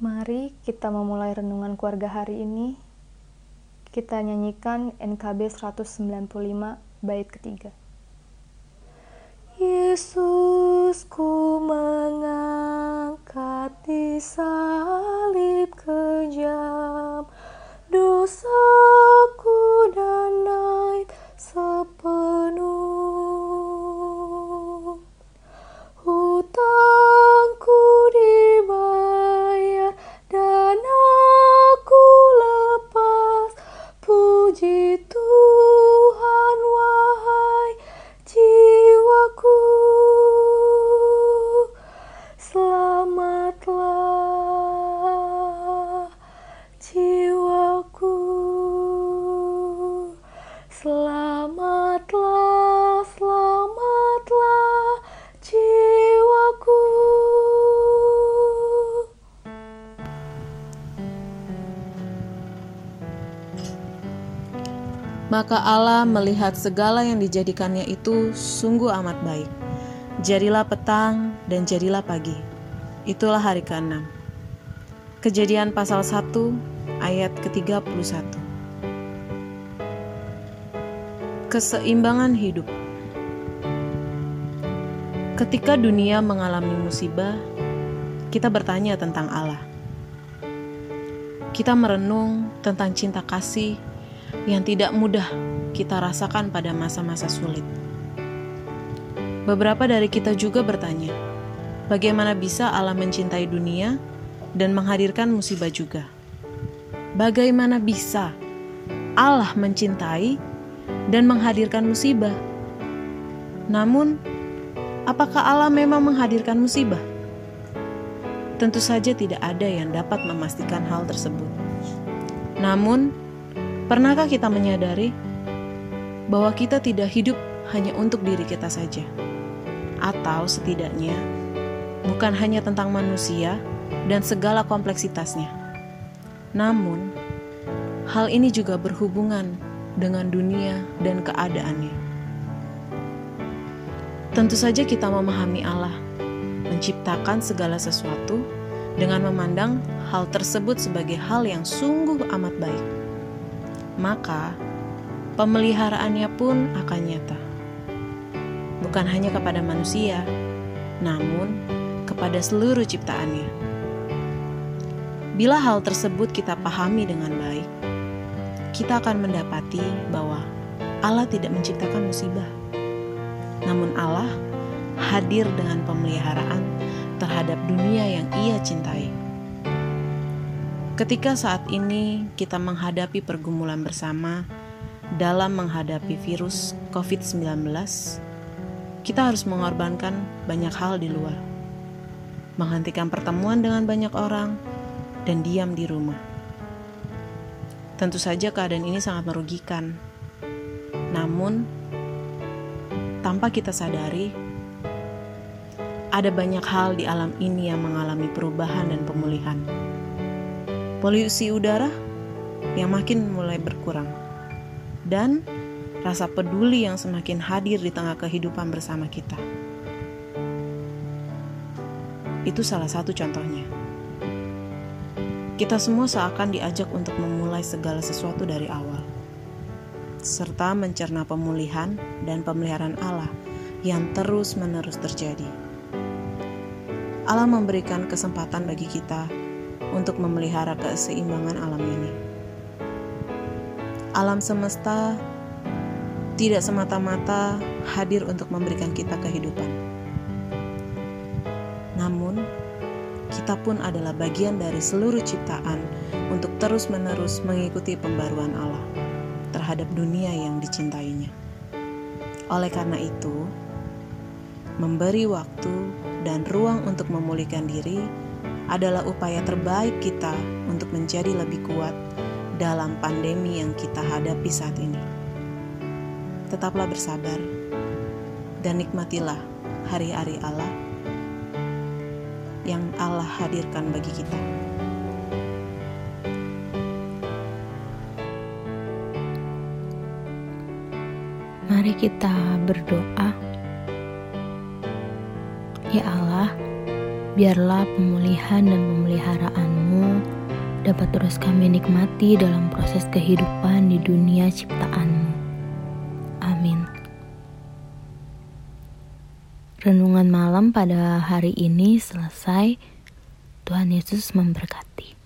Mari kita memulai renungan keluarga hari ini. Kita nyanyikan NKB 195 bait ketiga. Yesusku mengangkat di salib selamatlah selamatlah jiwaku Maka Allah melihat segala yang dijadikannya itu sungguh amat baik. Jadilah petang dan jadilah pagi. Itulah hari ke-6. Kejadian pasal 1 ayat ke-31. Keseimbangan hidup. Ketika dunia mengalami musibah, kita bertanya tentang Allah. Kita merenung tentang cinta kasih yang tidak mudah kita rasakan pada masa-masa sulit. Beberapa dari kita juga bertanya, bagaimana bisa Allah mencintai dunia dan menghadirkan musibah juga? Bagaimana bisa Allah mencintai dan menghadirkan musibah? Namun, apakah Allah memang menghadirkan musibah? Tentu saja tidak ada yang dapat memastikan hal tersebut. Namun, Pernahkah kita menyadari bahwa kita tidak hidup hanya untuk diri kita saja, atau setidaknya bukan hanya tentang manusia dan segala kompleksitasnya, namun hal ini juga berhubungan dengan dunia dan keadaannya. Tentu saja, kita memahami Allah menciptakan segala sesuatu dengan memandang hal tersebut sebagai hal yang sungguh amat baik maka pemeliharaannya pun akan nyata. Bukan hanya kepada manusia, namun kepada seluruh ciptaannya. Bila hal tersebut kita pahami dengan baik, kita akan mendapati bahwa Allah tidak menciptakan musibah, namun Allah hadir dengan pemeliharaan terhadap dunia yang Ia cintai. Ketika saat ini kita menghadapi pergumulan bersama dalam menghadapi virus COVID-19, kita harus mengorbankan banyak hal di luar. Menghentikan pertemuan dengan banyak orang dan diam di rumah. Tentu saja keadaan ini sangat merugikan. Namun, tanpa kita sadari, ada banyak hal di alam ini yang mengalami perubahan dan pemulihan polusi udara yang makin mulai berkurang, dan rasa peduli yang semakin hadir di tengah kehidupan bersama kita. Itu salah satu contohnya. Kita semua seakan diajak untuk memulai segala sesuatu dari awal, serta mencerna pemulihan dan pemeliharaan Allah yang terus-menerus terjadi. Allah memberikan kesempatan bagi kita untuk memelihara keseimbangan alam ini. Alam semesta tidak semata-mata hadir untuk memberikan kita kehidupan. Namun, kita pun adalah bagian dari seluruh ciptaan untuk terus-menerus mengikuti pembaruan Allah terhadap dunia yang dicintainya. Oleh karena itu, memberi waktu dan ruang untuk memulihkan diri adalah upaya terbaik kita untuk menjadi lebih kuat dalam pandemi yang kita hadapi saat ini. Tetaplah bersabar dan nikmatilah hari-hari Allah yang Allah hadirkan bagi kita. Mari kita berdoa. Ya Allah, biarlah pemulihan dan pemeliharaanmu dapat terus kami nikmati dalam proses kehidupan di dunia ciptaanmu. Renungan malam pada hari ini selesai. Tuhan Yesus memberkati.